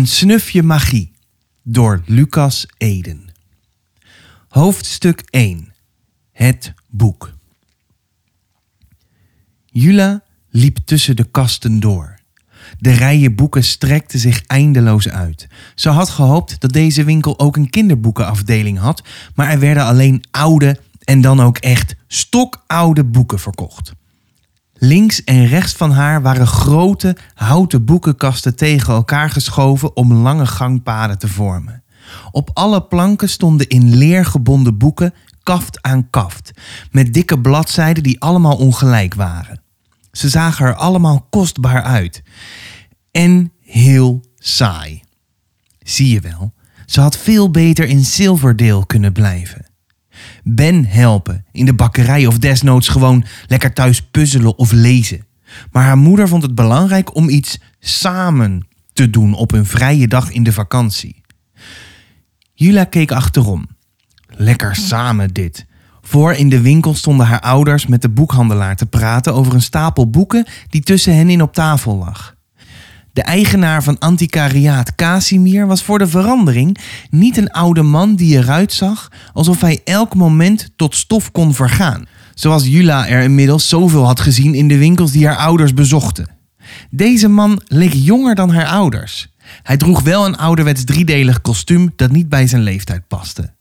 Een snufje magie door Lucas Eden. Hoofdstuk 1. Het boek. Jula liep tussen de kasten door. De rijen boeken strekten zich eindeloos uit. Ze had gehoopt dat deze winkel ook een kinderboekenafdeling had, maar er werden alleen oude en dan ook echt stokoude boeken verkocht. Links en rechts van haar waren grote houten boekenkasten tegen elkaar geschoven om lange gangpaden te vormen. Op alle planken stonden in leer gebonden boeken kaft aan kaft, met dikke bladzijden die allemaal ongelijk waren. Ze zagen er allemaal kostbaar uit en heel saai. Zie je wel, ze had veel beter in Silverdale kunnen blijven. Ben helpen in de bakkerij of desnoods gewoon lekker thuis puzzelen of lezen. Maar haar moeder vond het belangrijk om iets samen te doen op een vrije dag in de vakantie. Jula keek achterom. Lekker samen dit. Voor in de winkel stonden haar ouders met de boekhandelaar te praten over een stapel boeken die tussen hen in op tafel lag. De eigenaar van antiquariaat Casimir was voor de verandering niet een oude man die eruit zag alsof hij elk moment tot stof kon vergaan, zoals Jula er inmiddels zoveel had gezien in de winkels die haar ouders bezochten. Deze man leek jonger dan haar ouders. Hij droeg wel een ouderwets driedelig kostuum dat niet bij zijn leeftijd paste.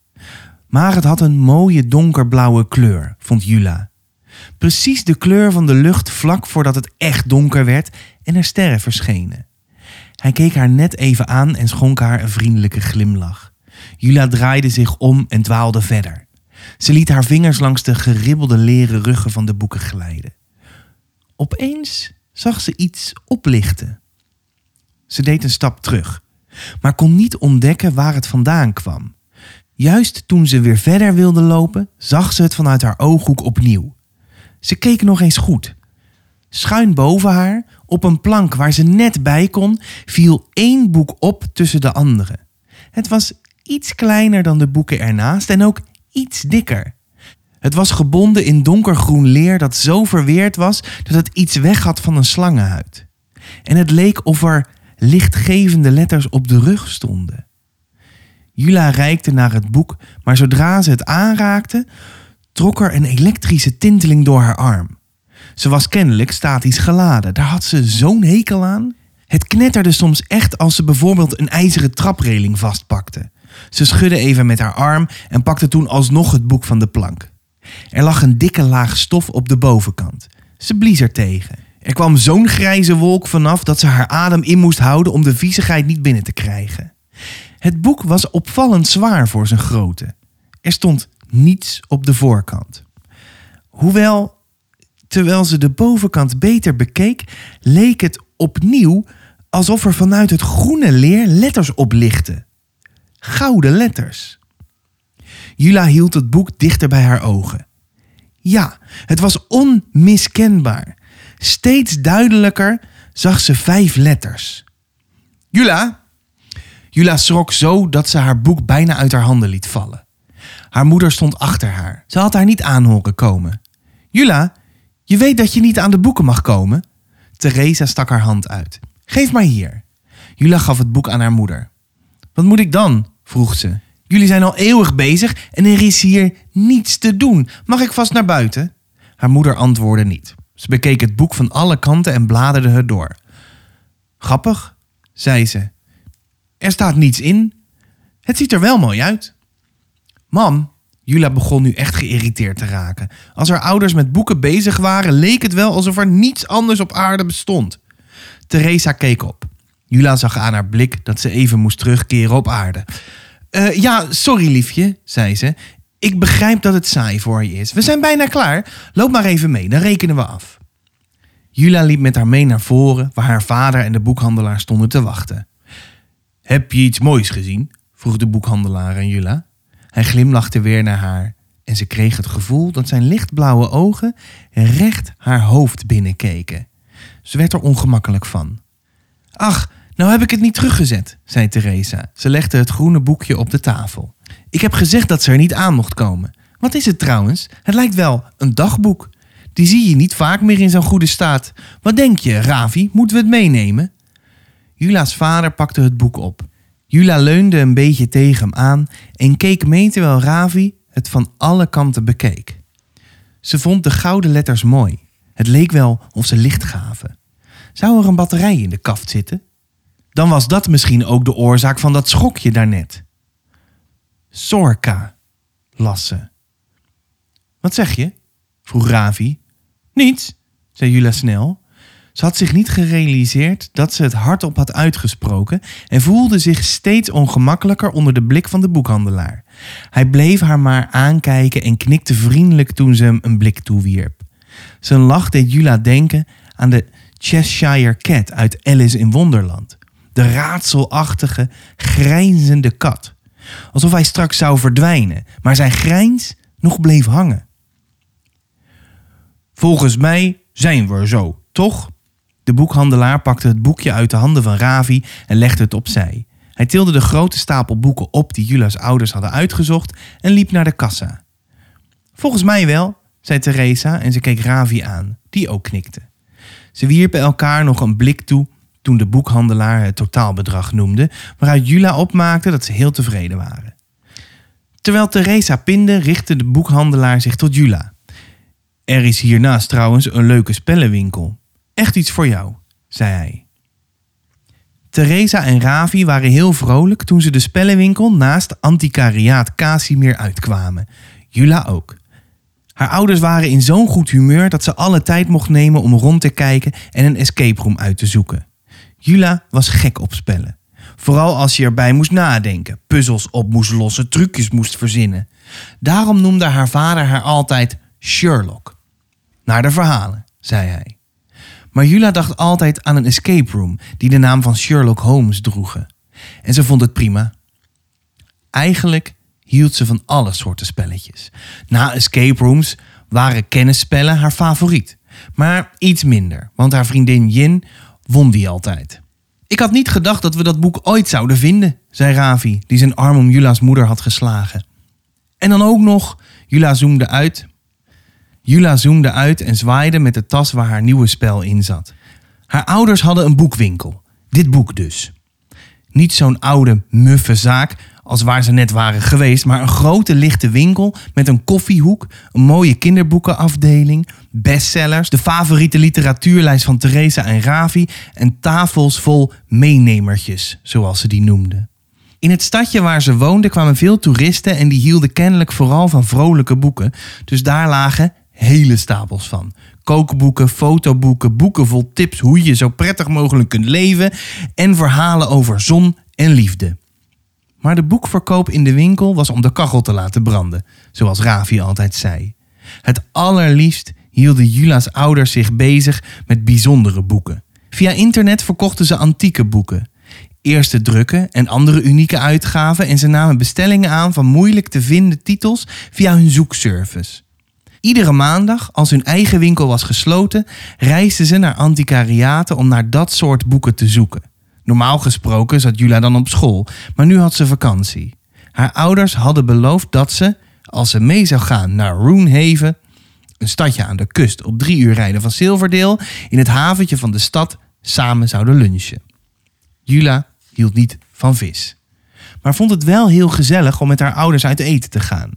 Maar het had een mooie donkerblauwe kleur, vond Jula. Precies de kleur van de lucht vlak voordat het echt donker werd en er sterren verschenen. Hij keek haar net even aan en schonk haar een vriendelijke glimlach. Jula draaide zich om en dwaalde verder. Ze liet haar vingers langs de geribbelde leren ruggen van de boeken glijden. Opeens zag ze iets oplichten. Ze deed een stap terug, maar kon niet ontdekken waar het vandaan kwam. Juist toen ze weer verder wilde lopen, zag ze het vanuit haar ooghoek opnieuw. Ze keek nog eens goed. Schuin boven haar, op een plank waar ze net bij kon, viel één boek op tussen de andere. Het was iets kleiner dan de boeken ernaast en ook iets dikker. Het was gebonden in donkergroen leer dat zo verweerd was dat het iets weg had van een slangenhuid. En het leek of er lichtgevende letters op de rug stonden. Jula reikte naar het boek, maar zodra ze het aanraakte, trok er een elektrische tinteling door haar arm. Ze was kennelijk statisch geladen. Daar had ze zo'n hekel aan. Het knetterde soms echt als ze bijvoorbeeld een ijzeren trapreling vastpakte. Ze schudde even met haar arm en pakte toen alsnog het boek van de plank. Er lag een dikke laag stof op de bovenkant. Ze blies er tegen. Er kwam zo'n grijze wolk vanaf dat ze haar adem in moest houden om de viezigheid niet binnen te krijgen. Het boek was opvallend zwaar voor zijn grootte. Er stond niets op de voorkant. Hoewel, terwijl ze de bovenkant beter bekeek, leek het opnieuw alsof er vanuit het groene leer letters op lichten. Gouden letters. Jula hield het boek dichter bij haar ogen. Ja, het was onmiskenbaar. Steeds duidelijker zag ze vijf letters. Jula! Jula schrok zo dat ze haar boek bijna uit haar handen liet vallen. Haar moeder stond achter haar. Ze had haar niet aan horen komen. Jula, je weet dat je niet aan de boeken mag komen? Theresa stak haar hand uit. Geef maar hier. Jula gaf het boek aan haar moeder. Wat moet ik dan? vroeg ze. Jullie zijn al eeuwig bezig en er is hier niets te doen. Mag ik vast naar buiten? Haar moeder antwoordde niet. Ze bekeek het boek van alle kanten en bladerde het door. Grappig, zei ze. Er staat niets in. Het ziet er wel mooi uit. Mam, Jula begon nu echt geïrriteerd te raken. Als haar ouders met boeken bezig waren, leek het wel alsof er niets anders op aarde bestond. Theresa keek op. Jula zag aan haar blik dat ze even moest terugkeren op aarde. Uh, ja, sorry liefje, zei ze. Ik begrijp dat het saai voor je is. We zijn bijna klaar. Loop maar even mee, dan rekenen we af. Jula liep met haar mee naar voren, waar haar vader en de boekhandelaar stonden te wachten. Heb je iets moois gezien? vroeg de boekhandelaar aan Jula. Hij glimlachte weer naar haar en ze kreeg het gevoel dat zijn lichtblauwe ogen recht haar hoofd binnenkeken. Ze werd er ongemakkelijk van. Ach, nou heb ik het niet teruggezet, zei Theresa. Ze legde het groene boekje op de tafel. Ik heb gezegd dat ze er niet aan mocht komen. Wat is het trouwens? Het lijkt wel een dagboek. Die zie je niet vaak meer in zo'n goede staat. Wat denk je, Ravi? Moeten we het meenemen? Jula's vader pakte het boek op. Jula leunde een beetje tegen hem aan en keek mee terwijl Ravi het van alle kanten bekeek. Ze vond de gouden letters mooi. Het leek wel of ze licht gaven. Zou er een batterij in de kaft zitten? Dan was dat misschien ook de oorzaak van dat schokje daarnet. Sorka, las ze. Wat zeg je? vroeg Ravi. Niets, zei Jula snel. Ze had zich niet gerealiseerd dat ze het hardop had uitgesproken en voelde zich steeds ongemakkelijker onder de blik van de boekhandelaar. Hij bleef haar maar aankijken en knikte vriendelijk toen ze hem een blik toewierp. Zijn lach deed Jula denken aan de Cheshire Cat uit Alice in Wonderland. De raadselachtige, grijnzende kat. Alsof hij straks zou verdwijnen, maar zijn grijns nog bleef hangen. Volgens mij zijn we er zo, toch? De boekhandelaar pakte het boekje uit de handen van Ravi en legde het opzij. Hij tilde de grote stapel boeken op die Jula's ouders hadden uitgezocht en liep naar de kassa. Volgens mij wel, zei Teresa en ze keek Ravi aan, die ook knikte. Ze wierpen elkaar nog een blik toe toen de boekhandelaar het totaalbedrag noemde, waaruit Jula opmaakte dat ze heel tevreden waren. Terwijl Teresa pinde, richtte de boekhandelaar zich tot Jula. Er is hiernaast trouwens een leuke spellenwinkel. Echt iets voor jou, zei hij. Theresa en Ravi waren heel vrolijk toen ze de spellenwinkel naast antiquariaat Casimir uitkwamen. Jula ook. Haar ouders waren in zo'n goed humeur dat ze alle tijd mocht nemen om rond te kijken en een escape room uit te zoeken. Jula was gek op spellen. Vooral als je erbij moest nadenken, puzzels op moest lossen, trucjes moest verzinnen. Daarom noemde haar vader haar altijd Sherlock. Naar de verhalen, zei hij. Maar Jula dacht altijd aan een escape room die de naam van Sherlock Holmes droegen. En ze vond het prima. Eigenlijk hield ze van alle soorten spelletjes. Na escape rooms waren kennisspellen haar favoriet. Maar iets minder, want haar vriendin Yin won die altijd. Ik had niet gedacht dat we dat boek ooit zouden vinden, zei Ravi, die zijn arm om Jula's moeder had geslagen. En dan ook nog, Jula zoomde uit. Jula zoomde uit en zwaaide met de tas waar haar nieuwe spel in zat. Haar ouders hadden een boekwinkel. Dit boek dus. Niet zo'n oude, muffe zaak als waar ze net waren geweest, maar een grote lichte winkel met een koffiehoek, een mooie kinderboekenafdeling, bestsellers, de favoriete literatuurlijst van Theresa en Ravi en tafels vol meenemertjes, zoals ze die noemden. In het stadje waar ze woonden kwamen veel toeristen en die hielden kennelijk vooral van vrolijke boeken, dus daar lagen hele stapels van. Kookboeken, fotoboeken, boeken vol tips hoe je zo prettig mogelijk kunt leven en verhalen over zon en liefde. Maar de boekverkoop in de winkel was om de kachel te laten branden, zoals Ravi altijd zei. Het allerliefst hielden Jula's ouders zich bezig met bijzondere boeken. Via internet verkochten ze antieke boeken, eerste drukken en andere unieke uitgaven en ze namen bestellingen aan van moeilijk te vinden titels via hun zoekservice. Iedere maandag, als hun eigen winkel was gesloten, reisden ze naar antiquariaten om naar dat soort boeken te zoeken. Normaal gesproken zat Jula dan op school, maar nu had ze vakantie. Haar ouders hadden beloofd dat ze, als ze mee zou gaan naar Roonhaven, een stadje aan de kust op drie uur rijden van Silverdale, in het haventje van de stad samen zouden lunchen. Jula hield niet van vis, maar vond het wel heel gezellig om met haar ouders uit eten te gaan.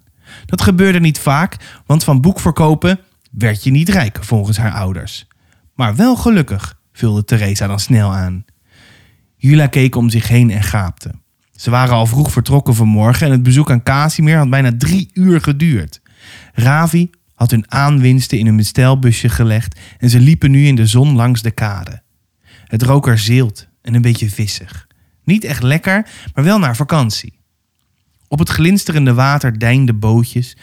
Dat gebeurde niet vaak, want van boekverkopen werd je niet rijk volgens haar ouders. Maar wel gelukkig, vulde Theresa dan snel aan. Jula keek om zich heen en gaapte. Ze waren al vroeg vertrokken vanmorgen en het bezoek aan Casimir had bijna drie uur geduurd. Ravi had hun aanwinsten in een bestelbusje gelegd en ze liepen nu in de zon langs de kade. Het rook er zeelt en een beetje vissig. Niet echt lekker, maar wel naar vakantie. Op het glinsterende water deinden bootjes,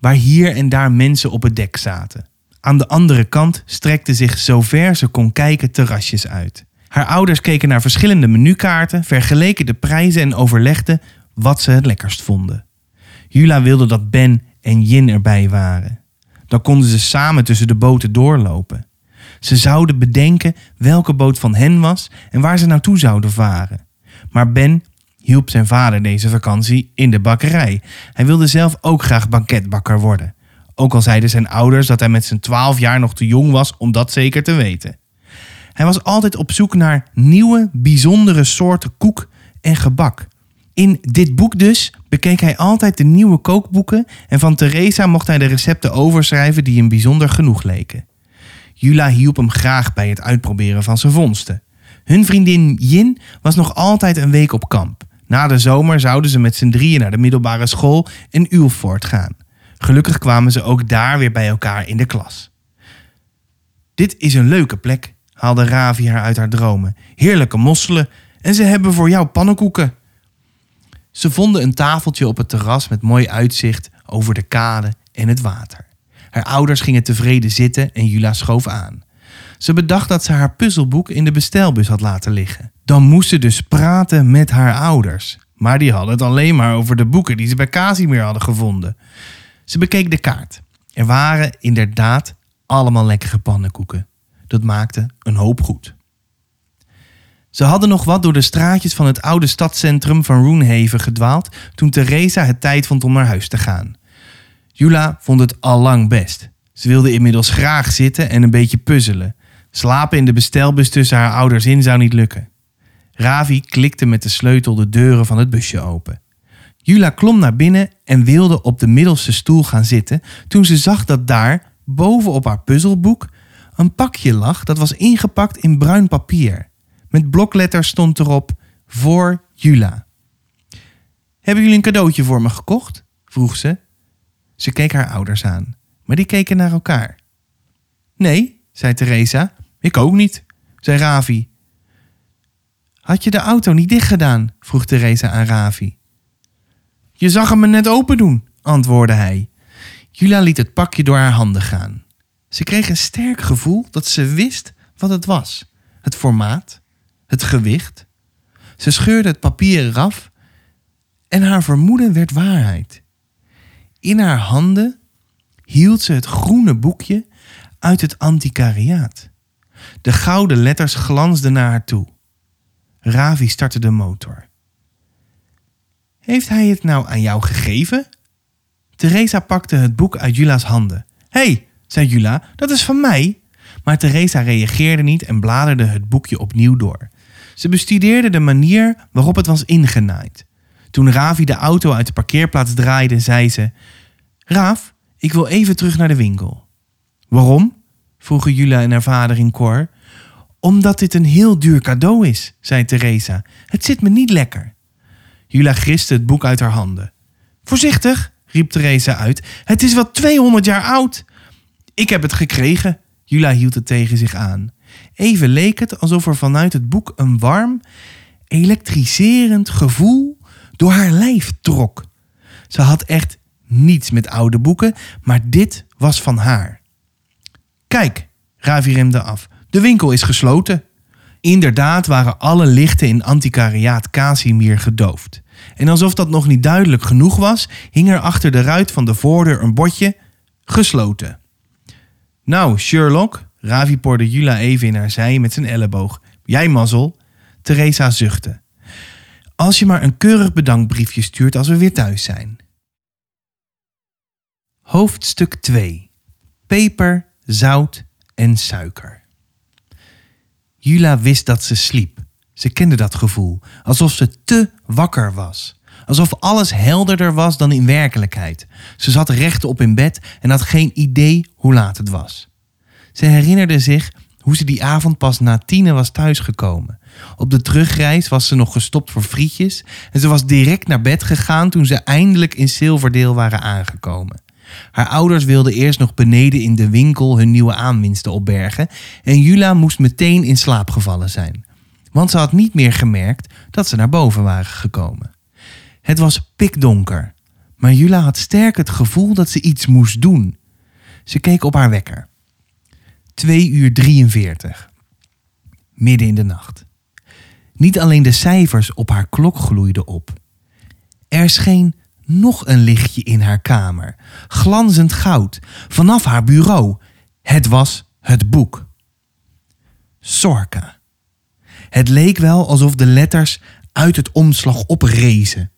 waar hier en daar mensen op het dek zaten. Aan de andere kant strekten zich zover ze kon kijken terrasjes uit. Haar ouders keken naar verschillende menukaarten, vergeleken de prijzen en overlegden wat ze het lekkerst vonden. Jula wilde dat Ben en Jin erbij waren. Dan konden ze samen tussen de boten doorlopen. Ze zouden bedenken welke boot van hen was en waar ze naartoe zouden varen. Maar Ben hielp zijn vader deze vakantie in de bakkerij. Hij wilde zelf ook graag banketbakker worden. Ook al zeiden zijn ouders dat hij met zijn twaalf jaar nog te jong was om dat zeker te weten. Hij was altijd op zoek naar nieuwe, bijzondere soorten koek en gebak. In dit boek dus bekeek hij altijd de nieuwe kookboeken en van Theresa mocht hij de recepten overschrijven die hem bijzonder genoeg leken. Jula hielp hem graag bij het uitproberen van zijn vondsten. Hun vriendin Jin was nog altijd een week op kamp. Na de zomer zouden ze met z'n drieën naar de middelbare school in Ulfort gaan. Gelukkig kwamen ze ook daar weer bij elkaar in de klas. Dit is een leuke plek, haalde Ravi haar uit haar dromen. Heerlijke mosselen en ze hebben voor jou pannenkoeken. Ze vonden een tafeltje op het terras met mooi uitzicht over de kade en het water. Haar ouders gingen tevreden zitten en Jula schoof aan. Ze bedacht dat ze haar puzzelboek in de bestelbus had laten liggen. Dan moest ze dus praten met haar ouders. Maar die hadden het alleen maar over de boeken die ze bij Casimir hadden gevonden. Ze bekeek de kaart. Er waren inderdaad allemaal lekkere pannenkoeken. Dat maakte een hoop goed. Ze hadden nog wat door de straatjes van het oude stadscentrum van Roonhaven gedwaald toen Theresa het tijd vond om naar huis te gaan. Jula vond het al lang best. Ze wilde inmiddels graag zitten en een beetje puzzelen. Slapen in de bestelbus tussen haar ouders in zou niet lukken. Ravi klikte met de sleutel de deuren van het busje open. Jula klom naar binnen en wilde op de middelste stoel gaan zitten toen ze zag dat daar, boven op haar puzzelboek, een pakje lag dat was ingepakt in bruin papier. Met blokletters stond erop voor Jula. Hebben jullie een cadeautje voor me gekocht? vroeg ze. Ze keek haar ouders aan, maar die keken naar elkaar. Nee, zei Theresa. Ik ook niet, zei Ravi. Had je de auto niet dicht gedaan? vroeg Theresa aan Ravi. Je zag hem me net open doen, antwoordde hij. Jula liet het pakje door haar handen gaan. Ze kreeg een sterk gevoel dat ze wist wat het was. Het formaat, het gewicht. Ze scheurde het papier eraf en haar vermoeden werd waarheid. In haar handen hield ze het groene boekje uit het antiquariaat. De gouden letters glansden naar haar toe. Ravi startte de motor. Heeft hij het nou aan jou gegeven? Theresa pakte het boek uit Jula's handen. Hé, hey, zei Jula, dat is van mij. Maar Theresa reageerde niet en bladerde het boekje opnieuw door. Ze bestudeerde de manier waarop het was ingenaaid. Toen Ravi de auto uit de parkeerplaats draaide, zei ze: Raaf, ik wil even terug naar de winkel. Waarom? vroegen Jula en haar vader in koor. Omdat dit een heel duur cadeau is, zei Theresa. Het zit me niet lekker. Jula griste het boek uit haar handen. Voorzichtig, riep Theresa uit. Het is wel 200 jaar oud. Ik heb het gekregen. Jula hield het tegen zich aan. Even leek het alsof er vanuit het boek een warm, elektriserend gevoel door haar lijf trok. Ze had echt niets met oude boeken, maar dit was van haar. Kijk, Ravi remde af. De winkel is gesloten. Inderdaad waren alle lichten in antiquariaat Casimir gedoofd. En alsof dat nog niet duidelijk genoeg was, hing er achter de ruit van de voordeur een bordje gesloten. Nou, Sherlock, Ravi porde Jula even in haar zij met zijn elleboog. Jij mazzel. Theresa zuchtte. Als je maar een keurig bedankbriefje stuurt als we weer thuis zijn. Hoofdstuk 2. Peper, zout en suiker. Jula wist dat ze sliep. Ze kende dat gevoel, alsof ze te wakker was. Alsof alles helderder was dan in werkelijkheid. Ze zat rechtop in bed en had geen idee hoe laat het was. Ze herinnerde zich hoe ze die avond pas na tienen was thuisgekomen. Op de terugreis was ze nog gestopt voor frietjes en ze was direct naar bed gegaan toen ze eindelijk in Silverdeel waren aangekomen. Haar ouders wilden eerst nog beneden in de winkel hun nieuwe aanwinsten opbergen en Jula moest meteen in slaap gevallen zijn. Want ze had niet meer gemerkt dat ze naar boven waren gekomen. Het was pikdonker, maar Jula had sterk het gevoel dat ze iets moest doen. Ze keek op haar wekker. 2 uur 43. Midden in de nacht. Niet alleen de cijfers op haar klok gloeiden op. Er scheen nog een lichtje in haar kamer, glanzend goud, vanaf haar bureau. Het was het boek. Sorka. Het leek wel alsof de letters uit het omslag oprezen.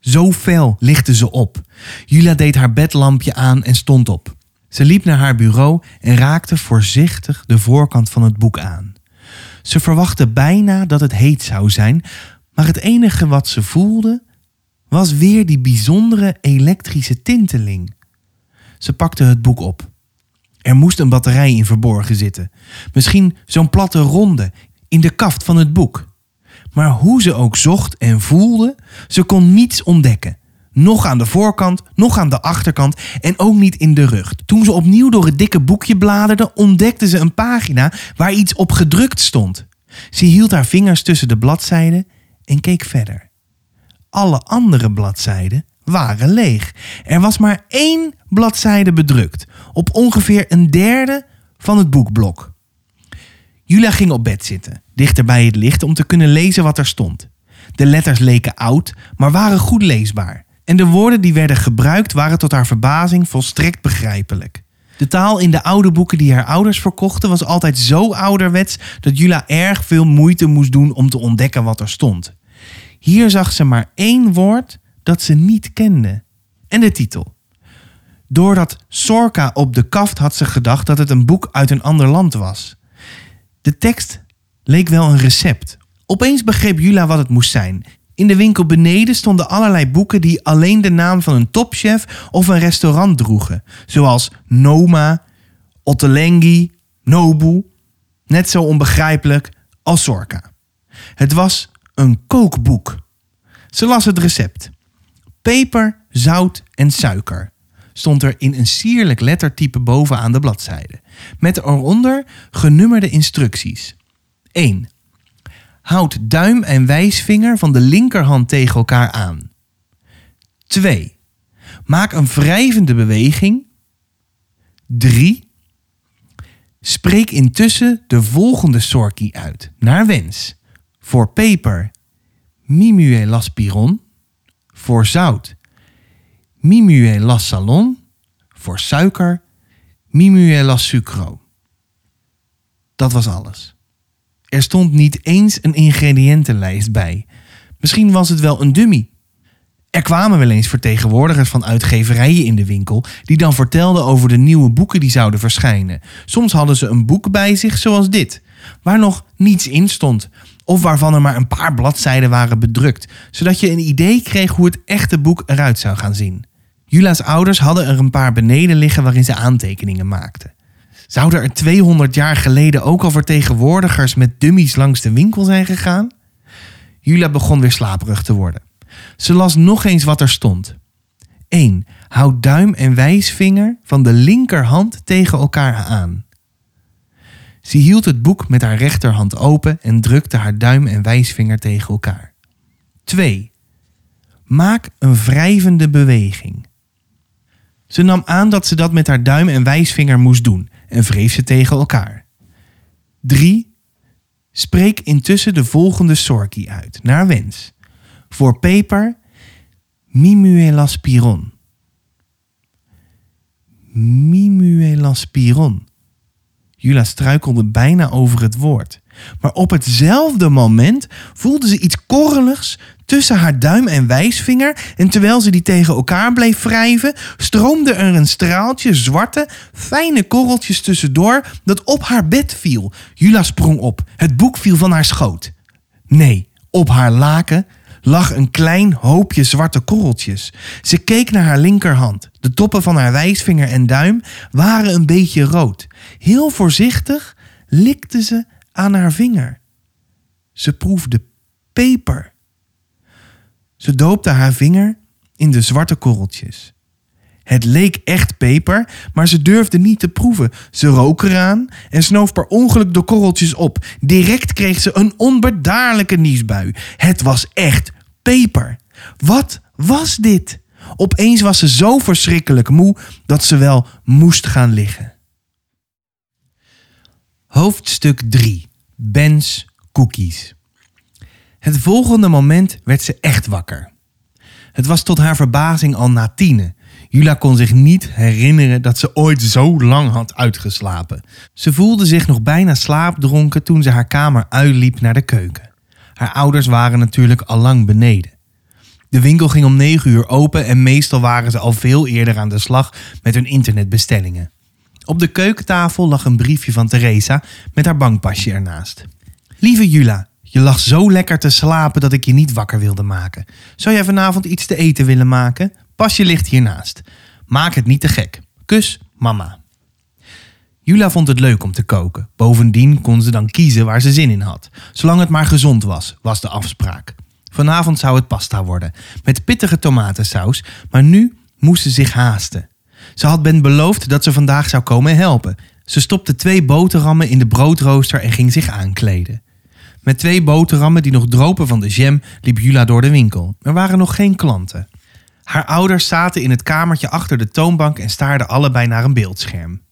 Zo fel lichtte ze op. Jula deed haar bedlampje aan en stond op. Ze liep naar haar bureau en raakte voorzichtig de voorkant van het boek aan. Ze verwachtte bijna dat het heet zou zijn, maar het enige wat ze voelde was weer die bijzondere elektrische tinteling. Ze pakte het boek op. Er moest een batterij in verborgen zitten. Misschien zo'n platte ronde in de kaft van het boek. Maar hoe ze ook zocht en voelde, ze kon niets ontdekken. Nog aan de voorkant, nog aan de achterkant en ook niet in de rug. Toen ze opnieuw door het dikke boekje bladerde, ontdekte ze een pagina waar iets op gedrukt stond. Ze hield haar vingers tussen de bladzijden en keek verder. Alle andere bladzijden waren leeg. Er was maar één bladzijde bedrukt, op ongeveer een derde van het boekblok. Julia ging op bed zitten, dichter bij het licht, om te kunnen lezen wat er stond. De letters leken oud, maar waren goed leesbaar. En de woorden die werden gebruikt waren tot haar verbazing volstrekt begrijpelijk. De taal in de oude boeken die haar ouders verkochten was altijd zo ouderwets dat Jula erg veel moeite moest doen om te ontdekken wat er stond. Hier zag ze maar één woord dat ze niet kende. En de titel. Doordat Sorka op de kaft had ze gedacht dat het een boek uit een ander land was. De tekst leek wel een recept. Opeens begreep Jula wat het moest zijn. In de winkel beneden stonden allerlei boeken die alleen de naam van een topchef of een restaurant droegen, zoals Noma, Ottolenghi, Nobu, net zo onbegrijpelijk als Sorka. Het was een kookboek. Ze las het recept. Peper, zout en suiker stond er in een sierlijk lettertype bovenaan de bladzijde, met eronder genummerde instructies. 1. Houd duim en wijsvinger van de linkerhand tegen elkaar aan. 2. Maak een wrijvende beweging. 3. Spreek intussen de volgende sorkie uit, naar wens. Voor peper, mimue laspiron. Voor zout, mimue las salon. Voor suiker, mimue las sucro. Dat was alles. Er stond niet eens een ingrediëntenlijst bij. Misschien was het wel een dummy. Er kwamen wel eens vertegenwoordigers van uitgeverijen in de winkel die dan vertelden over de nieuwe boeken die zouden verschijnen. Soms hadden ze een boek bij zich zoals dit, waar nog niets in stond, of waarvan er maar een paar bladzijden waren bedrukt, zodat je een idee kreeg hoe het echte boek eruit zou gaan zien. Jula's ouders hadden er een paar beneden liggen waarin ze aantekeningen maakten. Zouden er 200 jaar geleden ook al vertegenwoordigers met dummies langs de winkel zijn gegaan? Jula begon weer slaperig te worden. Ze las nog eens wat er stond. 1. Houd duim en wijsvinger van de linkerhand tegen elkaar aan. Ze hield het boek met haar rechterhand open en drukte haar duim en wijsvinger tegen elkaar. 2. Maak een wrijvende beweging. Ze nam aan dat ze dat met haar duim en wijsvinger moest doen en wreef ze tegen elkaar. 3. Spreek intussen de volgende sorkie uit, naar wens. Voor peper, mimuelaspiron. Mimuelaspiron. Jula struikelde bijna over het woord. Maar op hetzelfde moment voelde ze iets korreligs tussen haar duim en wijsvinger. En terwijl ze die tegen elkaar bleef wrijven, stroomde er een straaltje zwarte, fijne korreltjes tussendoor dat op haar bed viel. Jula sprong op. Het boek viel van haar schoot. Nee, op haar laken lag een klein hoopje zwarte korreltjes. Ze keek naar haar linkerhand. De toppen van haar wijsvinger en duim waren een beetje rood. Heel voorzichtig likte ze aan haar vinger. Ze proefde peper. Ze doopte haar vinger in de zwarte korreltjes. Het leek echt peper, maar ze durfde niet te proeven. Ze rook eraan en snoof per ongeluk de korreltjes op. Direct kreeg ze een onbedaarlijke niesbui. Het was echt peper. Wat was dit? Opeens was ze zo verschrikkelijk moe dat ze wel moest gaan liggen. Hoofdstuk 3. Ben's cookies. Het volgende moment werd ze echt wakker. Het was tot haar verbazing al na tienen. Jula kon zich niet herinneren dat ze ooit zo lang had uitgeslapen. Ze voelde zich nog bijna slaapdronken toen ze haar kamer uitliep naar de keuken. Haar ouders waren natuurlijk al lang beneden. De winkel ging om 9 uur open en meestal waren ze al veel eerder aan de slag met hun internetbestellingen. Op de keukentafel lag een briefje van Teresa met haar bankpasje ernaast. Lieve Jula, je lag zo lekker te slapen dat ik je niet wakker wilde maken. Zou jij vanavond iets te eten willen maken? Pasje ligt hiernaast. Maak het niet te gek. Kus, mama. Jula vond het leuk om te koken. Bovendien kon ze dan kiezen waar ze zin in had. Zolang het maar gezond was, was de afspraak. Vanavond zou het pasta worden, met pittige tomatensaus, maar nu moest ze zich haasten. Ze had Ben beloofd dat ze vandaag zou komen helpen. Ze stopte twee boterhammen in de broodrooster en ging zich aankleden. Met twee boterhammen die nog dropen van de jam liep Jula door de winkel. Er waren nog geen klanten. Haar ouders zaten in het kamertje achter de toonbank en staarden allebei naar een beeldscherm.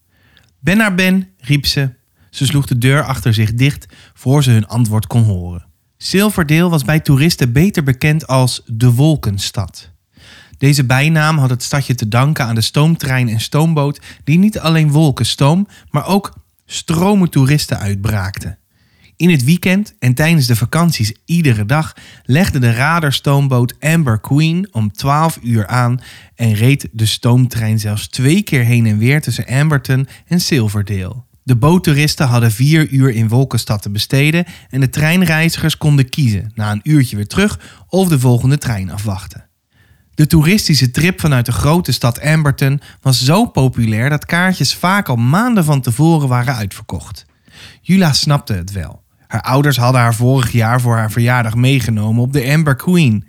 Ben naar Ben, riep ze. Ze sloeg de deur achter zich dicht voor ze hun antwoord kon horen. Silverdale was bij toeristen beter bekend als de Wolkenstad. Deze bijnaam had het stadje te danken aan de stoomtrein en stoomboot die niet alleen wolkenstoom, maar ook stromen toeristen uitbraakten. In het weekend en tijdens de vakanties iedere dag legde de radarstoomboot Amber Queen om 12 uur aan en reed de stoomtrein zelfs twee keer heen en weer tussen Amberton en Silverdale. De boottoeristen hadden vier uur in Wolkenstad te besteden en de treinreizigers konden kiezen na een uurtje weer terug of de volgende trein afwachten. De toeristische trip vanuit de grote stad Amberton was zo populair dat kaartjes vaak al maanden van tevoren waren uitverkocht. Jula snapte het wel. Haar ouders hadden haar vorig jaar voor haar verjaardag meegenomen op de Amber Queen.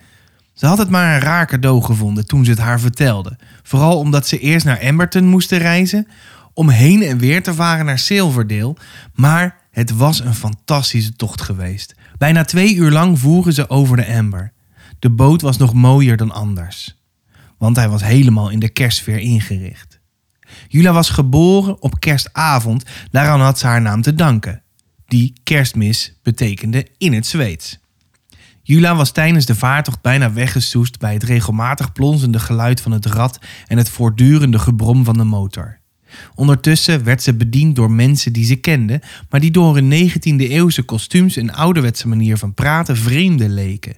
Ze had het maar een raar cadeau gevonden toen ze het haar vertelde. Vooral omdat ze eerst naar Amberton moesten reizen, om heen en weer te varen naar Silverdale. Maar het was een fantastische tocht geweest. Bijna twee uur lang voeren ze over de Amber. De boot was nog mooier dan anders, want hij was helemaal in de kerstsfeer ingericht. Jula was geboren op kerstavond, daaraan had ze haar naam te danken. Die kerstmis betekende in het Zweeds. Jula was tijdens de vaartocht bijna weggesoest bij het regelmatig plonzende geluid van het rad en het voortdurende gebrom van de motor. Ondertussen werd ze bediend door mensen die ze kende, maar die door hun 19e-eeuwse kostuums en ouderwetse manier van praten vreemden leken.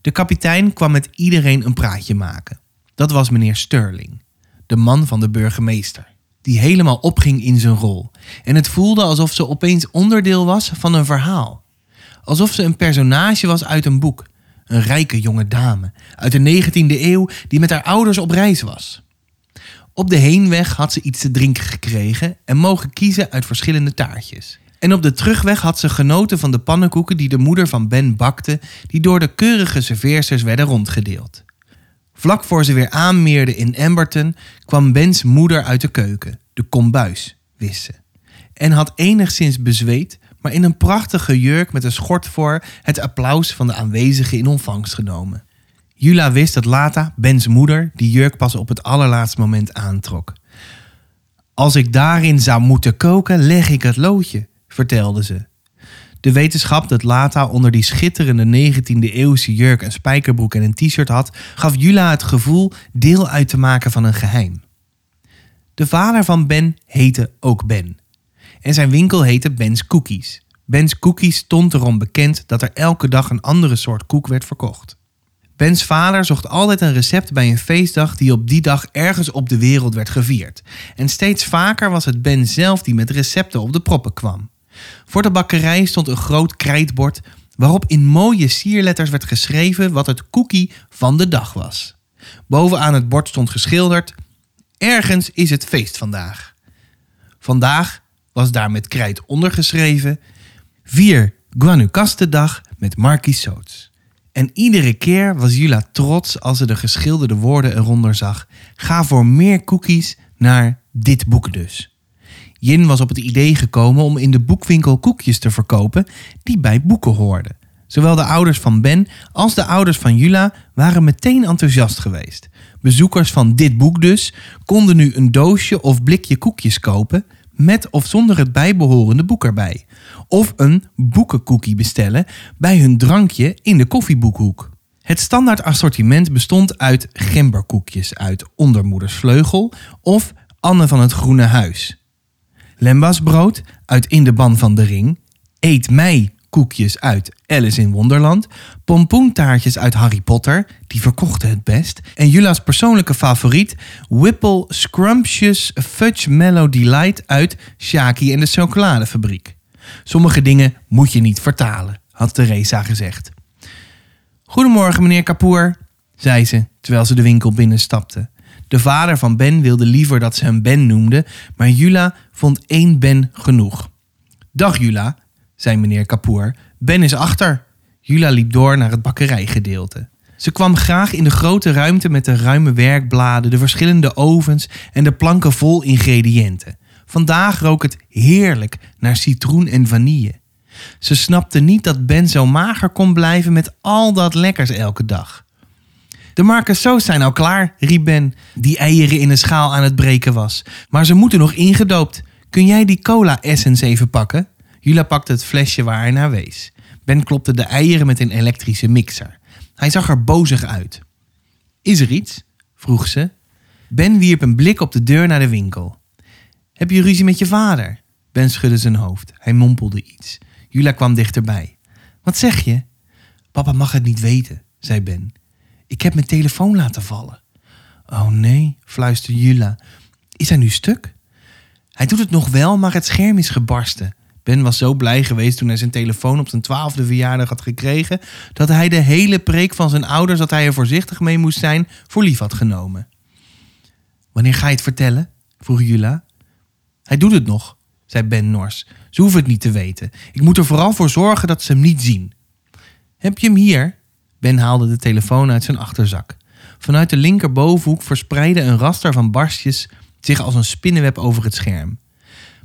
De kapitein kwam met iedereen een praatje maken. Dat was meneer Sterling, de man van de burgemeester, die helemaal opging in zijn rol. En het voelde alsof ze opeens onderdeel was van een verhaal. Alsof ze een personage was uit een boek. Een rijke jonge dame uit de 19e eeuw die met haar ouders op reis was. Op de heenweg had ze iets te drinken gekregen en mogen kiezen uit verschillende taartjes. En op de terugweg had ze genoten van de pannenkoeken die de moeder van Ben bakte, die door de keurige serveersters werden rondgedeeld. Vlak voor ze weer aanmeerde in Amberton kwam Bens moeder uit de keuken, de kombuis, wist ze. En had enigszins bezweet, maar in een prachtige jurk met een schort voor het applaus van de aanwezigen in ontvangst genomen. Jula wist dat Lata, Bens moeder, die jurk pas op het allerlaatste moment aantrok. Als ik daarin zou moeten koken, leg ik het loodje, vertelde ze. De wetenschap dat Lata onder die schitterende 19e eeuwse jurk een spijkerbroek en een t-shirt had, gaf Jula het gevoel deel uit te maken van een geheim. De vader van Ben heette ook Ben. En zijn winkel heette Ben's Cookies. Ben's Cookies stond erom bekend dat er elke dag een andere soort koek werd verkocht. Bens vader zocht altijd een recept bij een feestdag die op die dag ergens op de wereld werd gevierd. En steeds vaker was het Ben zelf die met recepten op de proppen kwam. Voor de bakkerij stond een groot krijtbord waarop in mooie sierletters werd geschreven wat het cookie van de dag was. Bovenaan het bord stond geschilderd: Ergens is het feest vandaag. Vandaag was daar met krijt ondergeschreven: Vier Guanucaste-dag met Marquis Soots. En iedere keer was Jula trots als ze de geschilderde woorden eronder zag. Ga voor meer cookies naar dit boek dus. Jin was op het idee gekomen om in de boekwinkel koekjes te verkopen die bij boeken hoorden. Zowel de ouders van Ben als de ouders van Jula waren meteen enthousiast geweest. Bezoekers van dit boek dus konden nu een doosje of blikje koekjes kopen met of zonder het bijbehorende boek erbij. Of een boekenkoekie bestellen bij hun drankje in de koffieboekhoek. Het standaard assortiment bestond uit gemberkoekjes uit Ondermoeders Vleugel of Anne van het Groene Huis. Lembasbrood uit In de Ban van de Ring, Eet mij koekjes uit Alice in Wonderland, pompoentaartjes uit Harry Potter, die verkochten het best, en Jula's persoonlijke favoriet, Whipple Scrumptious Fudge Mellow Delight uit Shaki en de Chocoladefabriek. Sommige dingen moet je niet vertalen, had Teresa gezegd. Goedemorgen, meneer Kapoor, zei ze terwijl ze de winkel binnenstapte. De vader van Ben wilde liever dat ze hem Ben noemde, maar Jula vond één Ben genoeg. Dag Jula, zei meneer Kapoor. Ben is achter. Jula liep door naar het bakkerijgedeelte. Ze kwam graag in de grote ruimte met de ruime werkbladen, de verschillende ovens en de planken vol ingrediënten. Vandaag rook het heerlijk naar citroen en vanille. Ze snapte niet dat Ben zo mager kon blijven met al dat lekkers elke dag. De marcassau's zijn al klaar, riep Ben, die eieren in een schaal aan het breken was. Maar ze moeten nog ingedoopt. Kun jij die cola essence even pakken? Jula pakte het flesje waar hij naar wees. Ben klopte de eieren met een elektrische mixer. Hij zag er bozig uit. Is er iets? vroeg ze. Ben wierp een blik op de deur naar de winkel. Heb je ruzie met je vader? Ben schudde zijn hoofd. Hij mompelde iets. Jula kwam dichterbij. Wat zeg je? Papa mag het niet weten, zei Ben. Ik heb mijn telefoon laten vallen. Oh nee, fluisterde Jula. Is hij nu stuk? Hij doet het nog wel, maar het scherm is gebarsten. Ben was zo blij geweest toen hij zijn telefoon op zijn twaalfde verjaardag had gekregen, dat hij de hele preek van zijn ouders dat hij er voorzichtig mee moest zijn, voor lief had genomen. Wanneer ga je het vertellen? vroeg Jula. Hij doet het nog, zei Ben Nors. Ze hoeven het niet te weten. Ik moet er vooral voor zorgen dat ze hem niet zien. Heb je hem hier? Ben haalde de telefoon uit zijn achterzak. Vanuit de linkerbovenhoek verspreidde een raster van barstjes zich als een spinnenweb over het scherm.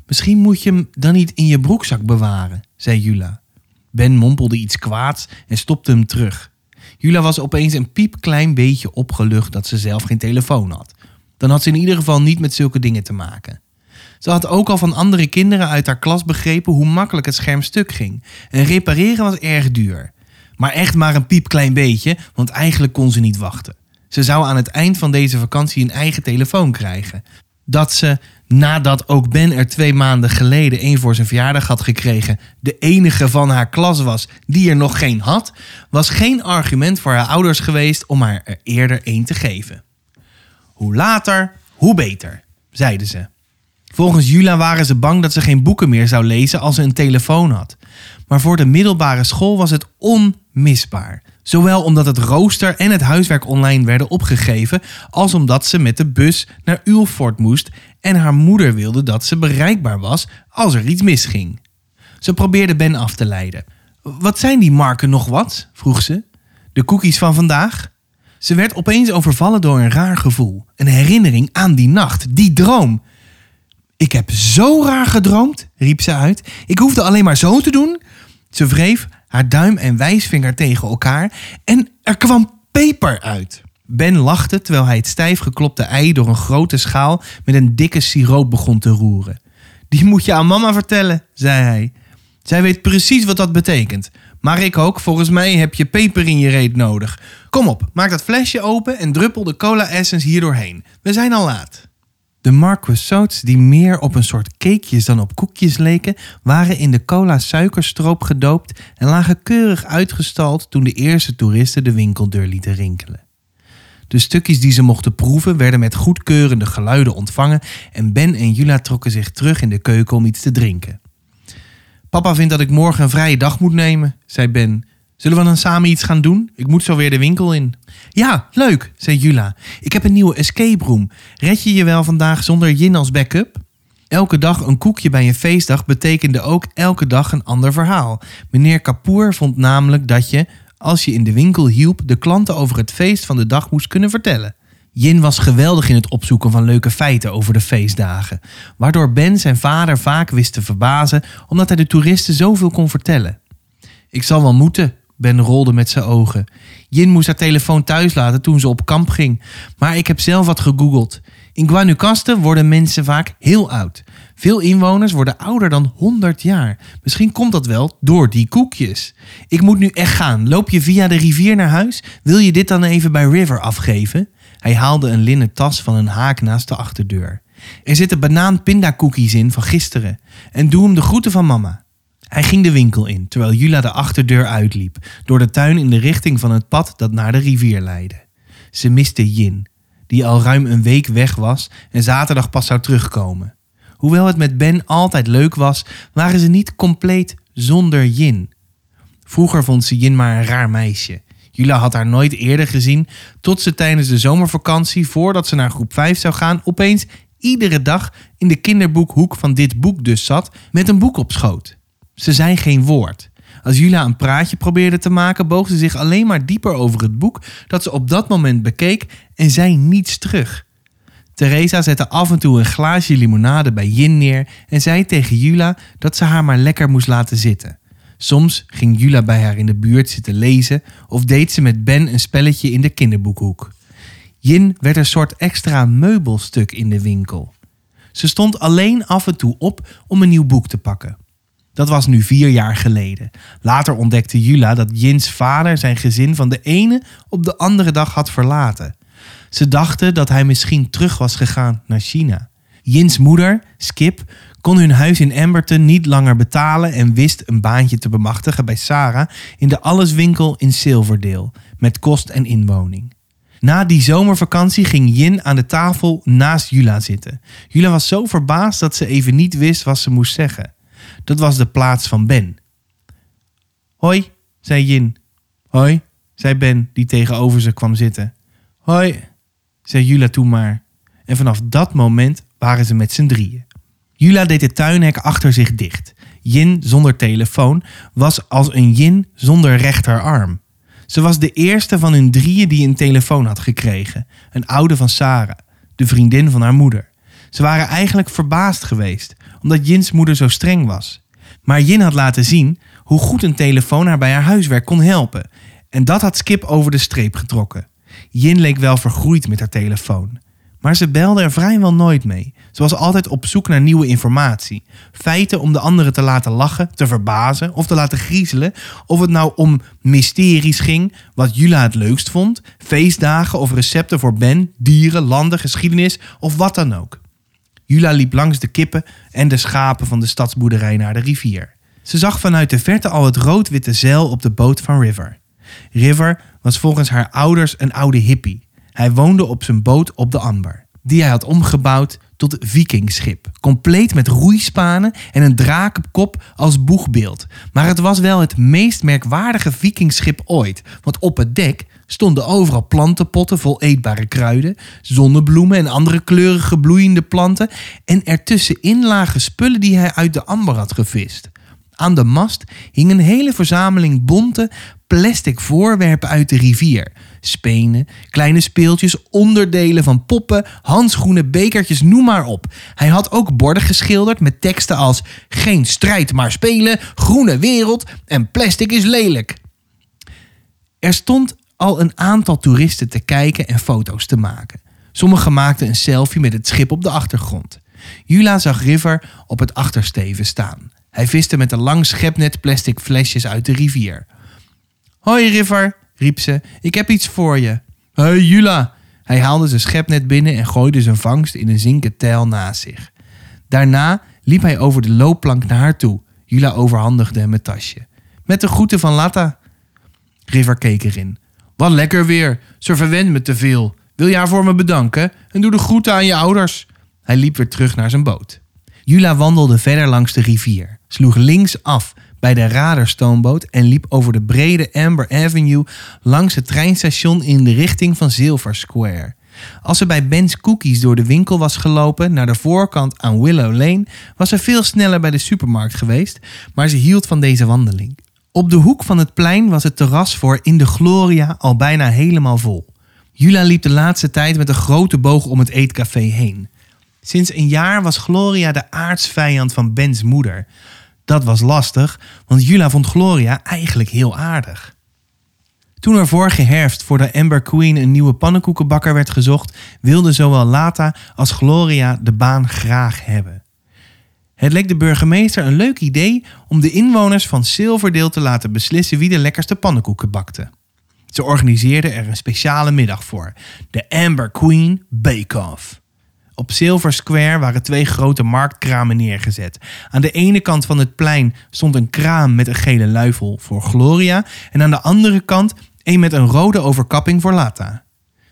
Misschien moet je hem dan niet in je broekzak bewaren, zei Jula. Ben mompelde iets kwaads en stopte hem terug. Jula was opeens een piepklein beetje opgelucht dat ze zelf geen telefoon had. Dan had ze in ieder geval niet met zulke dingen te maken. Ze had ook al van andere kinderen uit haar klas begrepen hoe makkelijk het scherm stuk ging. En repareren was erg duur. Maar echt maar een piepklein beetje, want eigenlijk kon ze niet wachten. Ze zou aan het eind van deze vakantie een eigen telefoon krijgen. Dat ze, nadat ook Ben er twee maanden geleden één voor zijn verjaardag had gekregen, de enige van haar klas was die er nog geen had, was geen argument voor haar ouders geweest om haar er eerder één te geven. Hoe later, hoe beter, zeiden ze. Volgens Jula waren ze bang dat ze geen boeken meer zou lezen als ze een telefoon had. Maar voor de middelbare school was het onmisbaar. Zowel omdat het rooster en het huiswerk online werden opgegeven, als omdat ze met de bus naar Ulfort moest en haar moeder wilde dat ze bereikbaar was als er iets misging. Ze probeerde Ben af te leiden. Wat zijn die marken nog wat? vroeg ze. De cookies van vandaag? Ze werd opeens overvallen door een raar gevoel. Een herinnering aan die nacht, die droom. Ik heb zo raar gedroomd, riep ze uit. Ik hoefde alleen maar zo te doen. Ze wreef haar duim en wijsvinger tegen elkaar en er kwam peper uit. Ben lachte terwijl hij het stijf geklopte ei door een grote schaal met een dikke siroop begon te roeren. Die moet je aan mama vertellen, zei hij. Zij weet precies wat dat betekent. Maar ik ook, volgens mij heb je peper in je reet nodig. Kom op, maak dat flesje open en druppel de cola essence hier doorheen. We zijn al laat. De marquesauts, die meer op een soort cakejes dan op koekjes leken, waren in de cola suikerstroop gedoopt en lagen keurig uitgestald toen de eerste toeristen de winkeldeur lieten rinkelen. De stukjes die ze mochten proeven werden met goedkeurende geluiden ontvangen en Ben en Jula trokken zich terug in de keuken om iets te drinken. Papa vindt dat ik morgen een vrije dag moet nemen, zei Ben. Zullen we dan samen iets gaan doen? Ik moet zo weer de winkel in. Ja, leuk, zei Jula. Ik heb een nieuwe escape room. Red je je wel vandaag zonder Jin als backup? Elke dag een koekje bij een feestdag betekende ook elke dag een ander verhaal. Meneer Kapoor vond namelijk dat je, als je in de winkel hielp, de klanten over het feest van de dag moest kunnen vertellen. Jin was geweldig in het opzoeken van leuke feiten over de feestdagen, waardoor Ben zijn vader vaak wist te verbazen omdat hij de toeristen zoveel kon vertellen. Ik zal wel moeten, Ben rolde met zijn ogen. Jin moest haar telefoon thuis laten toen ze op kamp ging. Maar ik heb zelf wat gegoogeld. In Guanacaste worden mensen vaak heel oud. Veel inwoners worden ouder dan 100 jaar. Misschien komt dat wel door die koekjes. Ik moet nu echt gaan. Loop je via de rivier naar huis? Wil je dit dan even bij River afgeven? Hij haalde een linnen tas van een haak naast de achterdeur. Er zitten banaan pindakoekjes in van gisteren. En doe hem de groeten van mama. Hij ging de winkel in, terwijl Jula de achterdeur uitliep, door de tuin in de richting van het pad dat naar de rivier leidde. Ze miste Jin, die al ruim een week weg was en zaterdag pas zou terugkomen. Hoewel het met Ben altijd leuk was, waren ze niet compleet zonder Jin. Vroeger vond ze Jin maar een raar meisje. Jula had haar nooit eerder gezien, tot ze tijdens de zomervakantie, voordat ze naar groep 5 zou gaan, opeens iedere dag in de kinderboekhoek van dit boek dus zat met een boek op schoot. Ze zei geen woord. Als Jula een praatje probeerde te maken, boog ze zich alleen maar dieper over het boek dat ze op dat moment bekeek en zei niets terug. Teresa zette af en toe een glaasje limonade bij Jin neer en zei tegen Jula dat ze haar maar lekker moest laten zitten. Soms ging Jula bij haar in de buurt zitten lezen of deed ze met Ben een spelletje in de kinderboekhoek. Jin werd een soort extra meubelstuk in de winkel. Ze stond alleen af en toe op om een nieuw boek te pakken. Dat was nu vier jaar geleden. Later ontdekte Jula dat Jins vader zijn gezin van de ene op de andere dag had verlaten. Ze dachten dat hij misschien terug was gegaan naar China. Jins moeder, Skip, kon hun huis in Amberton niet langer betalen en wist een baantje te bemachtigen bij Sarah in de alleswinkel in Silverdale met kost en inwoning. Na die zomervakantie ging Jin aan de tafel naast Jula zitten. Jula was zo verbaasd dat ze even niet wist wat ze moest zeggen. Dat was de plaats van Ben. Hoi, zei Jin. Hoi, zei Ben, die tegenover ze kwam zitten. Hoi, zei Jula toen maar. En vanaf dat moment waren ze met z'n drieën. Jula deed het tuinhek achter zich dicht. Jin zonder telefoon was als een Jin zonder rechterarm. Ze was de eerste van hun drieën die een telefoon had gekregen. Een oude van Sarah, de vriendin van haar moeder. Ze waren eigenlijk verbaasd geweest, omdat Jins moeder zo streng was. Maar Jin had laten zien hoe goed een telefoon haar bij haar huiswerk kon helpen. En dat had Skip over de streep getrokken. Jin leek wel vergroeid met haar telefoon. Maar ze belde er vrijwel nooit mee. Ze was altijd op zoek naar nieuwe informatie. Feiten om de anderen te laten lachen, te verbazen of te laten griezelen. Of het nou om mysteries ging, wat Jula het leukst vond. Feestdagen of recepten voor Ben, dieren, landen, geschiedenis of wat dan ook. Jula liep langs de kippen en de schapen van de stadsboerderij naar de rivier. Ze zag vanuit de verte al het rood-witte zeil op de boot van River. River was volgens haar ouders een oude hippie. Hij woonde op zijn boot op de Amber, die hij had omgebouwd tot vikingschip. Compleet met roeispanen en een drakenkop als boegbeeld. Maar het was wel het meest merkwaardige vikingschip ooit. Want op het dek stonden overal plantenpotten vol eetbare kruiden, zonnebloemen en andere kleurige bloeiende planten. En ertussenin lagen spullen die hij uit de amber had gevist. Aan de mast hing een hele verzameling bonte plastic voorwerpen uit de rivier. Spenen, kleine speeltjes, onderdelen van poppen, handschoenen, bekertjes, noem maar op. Hij had ook borden geschilderd met teksten als geen strijd maar spelen, groene wereld en plastic is lelijk. Er stond al een aantal toeristen te kijken en foto's te maken. Sommigen maakten een selfie met het schip op de achtergrond. Jula zag River op het achtersteven staan. Hij viste met een lang schepnet plastic flesjes uit de rivier. Hoi River, riep ze, ik heb iets voor je. Hey Jula! Hij haalde zijn schepnet binnen en gooide zijn vangst in een zinken tijl naast zich. Daarna liep hij over de loopplank naar haar toe. Jula overhandigde hem het tasje. Met de groeten van Latta. River keek erin. Wat lekker weer. Ze verwendt me te veel. Wil je haar voor me bedanken? En doe de groeten aan je ouders. Hij liep weer terug naar zijn boot. Jula wandelde verder langs de rivier, sloeg links af bij de radarstoomboot en liep over de brede Amber Avenue langs het treinstation in de richting van Silver Square. Als ze bij Ben's Cookies door de winkel was gelopen naar de voorkant aan Willow Lane, was ze veel sneller bij de supermarkt geweest, maar ze hield van deze wandeling. Op de hoek van het plein was het terras voor In de Gloria al bijna helemaal vol. Jula liep de laatste tijd met een grote boog om het eetcafé heen. Sinds een jaar was Gloria de aardsvijand van Ben's moeder. Dat was lastig, want Jula vond Gloria eigenlijk heel aardig. Toen er vorige herfst voor de Amber Queen een nieuwe pannenkoekenbakker werd gezocht, wilden zowel Lata als Gloria de baan graag hebben. Het leek de burgemeester een leuk idee om de inwoners van Silverdale te laten beslissen wie de lekkerste pannenkoeken bakte. Ze organiseerden er een speciale middag voor, de Amber Queen Bake Off. Op Silver Square waren twee grote marktkramen neergezet. Aan de ene kant van het plein stond een kraam met een gele luifel voor Gloria en aan de andere kant een met een rode overkapping voor Lata.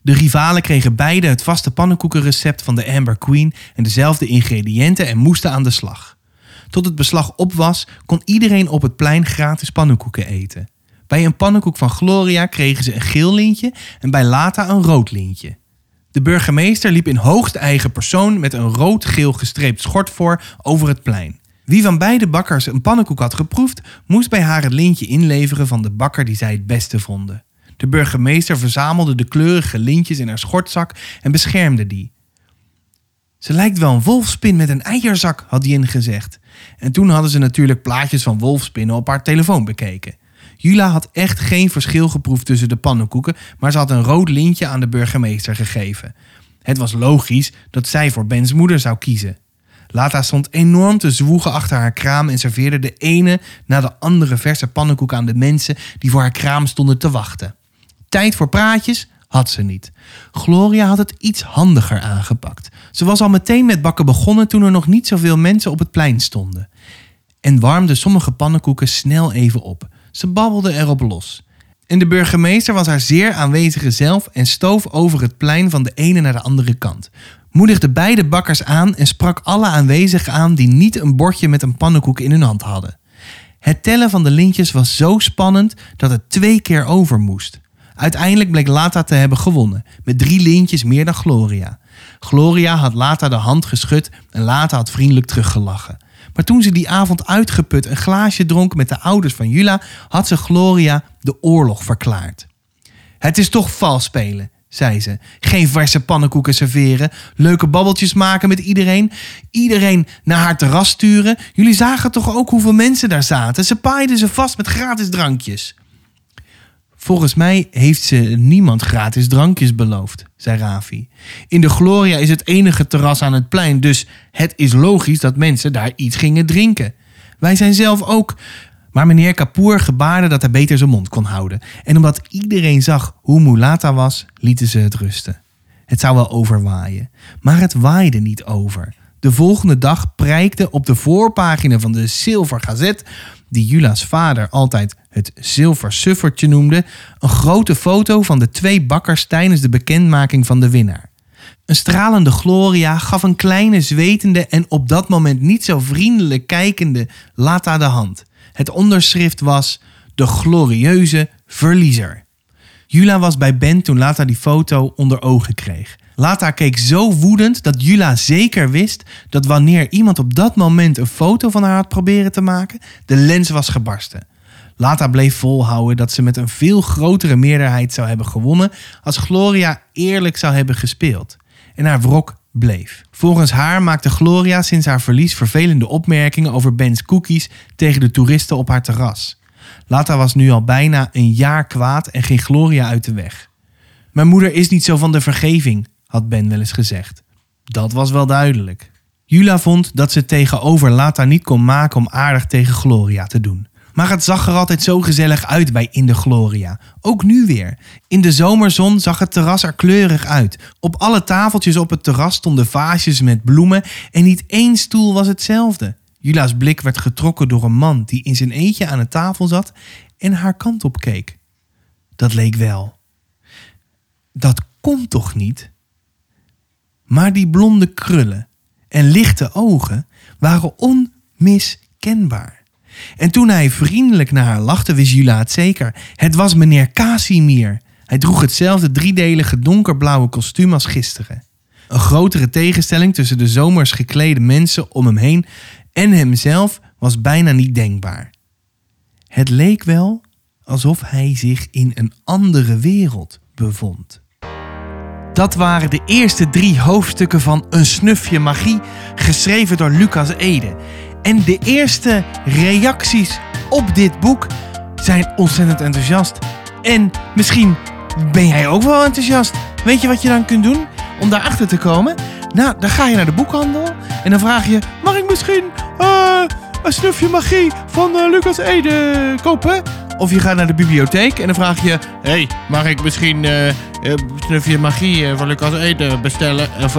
De rivalen kregen beide het vaste pannenkoekenrecept van de Amber Queen en dezelfde ingrediënten en moesten aan de slag. Tot het beslag op was, kon iedereen op het plein gratis pannenkoeken eten. Bij een pannenkoek van Gloria kregen ze een geel lintje en bij Lata een rood lintje. De burgemeester liep in hoogst eigen persoon met een rood-geel gestreept schort voor over het plein. Wie van beide bakkers een pannenkoek had geproefd, moest bij haar het lintje inleveren van de bakker die zij het beste vonden. De burgemeester verzamelde de kleurige lintjes in haar schortzak en beschermde die. Ze lijkt wel een wolfspin met een eierzak, had Jin gezegd. En toen hadden ze natuurlijk plaatjes van wolfspinnen op haar telefoon bekeken. Jula had echt geen verschil geproefd tussen de pannenkoeken, maar ze had een rood lintje aan de burgemeester gegeven. Het was logisch dat zij voor Bens moeder zou kiezen. Lata stond enorm te zwoegen achter haar kraam en serveerde de ene na de andere verse pannenkoek aan de mensen die voor haar kraam stonden te wachten. Tijd voor praatjes had ze niet. Gloria had het iets handiger aangepakt. Ze was al meteen met bakken begonnen toen er nog niet zoveel mensen op het plein stonden. En warmde sommige pannenkoeken snel even op. Ze babbelde erop los. En de burgemeester was haar zeer aanwezige zelf en stoof over het plein van de ene naar de andere kant. Moedigde beide bakkers aan en sprak alle aanwezigen aan die niet een bordje met een pannenkoek in hun hand hadden. Het tellen van de lintjes was zo spannend dat het twee keer over moest. Uiteindelijk bleek Lata te hebben gewonnen, met drie lintjes meer dan Gloria. Gloria had Lata de hand geschud en Lata had vriendelijk teruggelachen. Maar toen ze die avond uitgeput een glaasje dronk met de ouders van Jula, had ze Gloria de oorlog verklaard. Het is toch vals spelen, zei ze. Geen verse pannenkoeken serveren, leuke babbeltjes maken met iedereen, iedereen naar haar terras sturen. Jullie zagen toch ook hoeveel mensen daar zaten? Ze paaiden ze vast met gratis drankjes. Volgens mij heeft ze niemand gratis drankjes beloofd, zei Ravi. In de Gloria is het enige terras aan het plein, dus het is logisch dat mensen daar iets gingen drinken. Wij zijn zelf ook. Maar meneer Kapoor gebaarde dat hij beter zijn mond kon houden. En omdat iedereen zag hoe Mulata was, lieten ze het rusten. Het zou wel overwaaien. Maar het waaide niet over. De volgende dag prijkte op de voorpagina van de Silver Gazette die Jula's vader altijd het zilversuffertje noemde, een grote foto van de twee bakkers tijdens de bekendmaking van de winnaar. Een stralende Gloria gaf een kleine zwetende en op dat moment niet zo vriendelijk kijkende Lata de hand. Het onderschrift was De glorieuze verliezer. Jula was bij Ben toen Lata die foto onder ogen kreeg. Lata keek zo woedend dat Jula zeker wist dat wanneer iemand op dat moment een foto van haar had proberen te maken, de lens was gebarsten. Lata bleef volhouden dat ze met een veel grotere meerderheid zou hebben gewonnen als Gloria eerlijk zou hebben gespeeld. En haar wrok bleef. Volgens haar maakte Gloria sinds haar verlies vervelende opmerkingen over Ben's cookies tegen de toeristen op haar terras. Lata was nu al bijna een jaar kwaad en ging Gloria uit de weg. Mijn moeder is niet zo van de vergeving, had Ben wel eens gezegd. Dat was wel duidelijk. Jula vond dat ze tegenover Lata niet kon maken om aardig tegen Gloria te doen. Maar het zag er altijd zo gezellig uit bij In de Gloria. Ook nu weer. In de zomerzon zag het terras er kleurig uit. Op alle tafeltjes op het terras stonden vaasjes met bloemen en niet één stoel was hetzelfde. Jula's blik werd getrokken door een man die in zijn eentje aan de tafel zat en haar kant op keek. Dat leek wel. Dat komt toch niet? Maar die blonde krullen en lichte ogen waren onmiskenbaar. En toen hij vriendelijk naar haar lachte, wist Jula het zeker. Het was meneer Casimir. Hij droeg hetzelfde driedelige donkerblauwe kostuum als gisteren. Een grotere tegenstelling tussen de zomers geklede mensen om hem heen en hemzelf was bijna niet denkbaar. Het leek wel alsof hij zich in een andere wereld bevond. Dat waren de eerste drie hoofdstukken van Een snufje magie, geschreven door Lucas Ede. En de eerste reacties op dit boek zijn ontzettend enthousiast. En misschien ben jij ook wel enthousiast. Weet je wat je dan kunt doen om daarachter te komen? Nou, dan ga je naar de boekhandel en dan vraag je: mag ik misschien uh, een snufje magie van uh, Lucas Ede kopen? Of je gaat naar de bibliotheek en dan vraag je: hey, mag ik misschien uh, een snufje magie van Lucas Ede bestellen? Of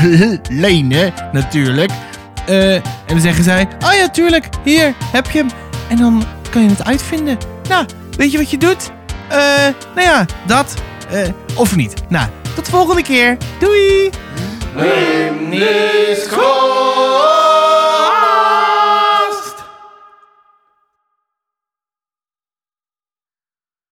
lenen, natuurlijk. en dan zeggen zij: oh ja, tuurlijk, hier heb je hem. En dan kan je het uitvinden. Nou, weet je wat je doet? nou ja, dat. Of niet? Nou, tot de volgende keer. Doei!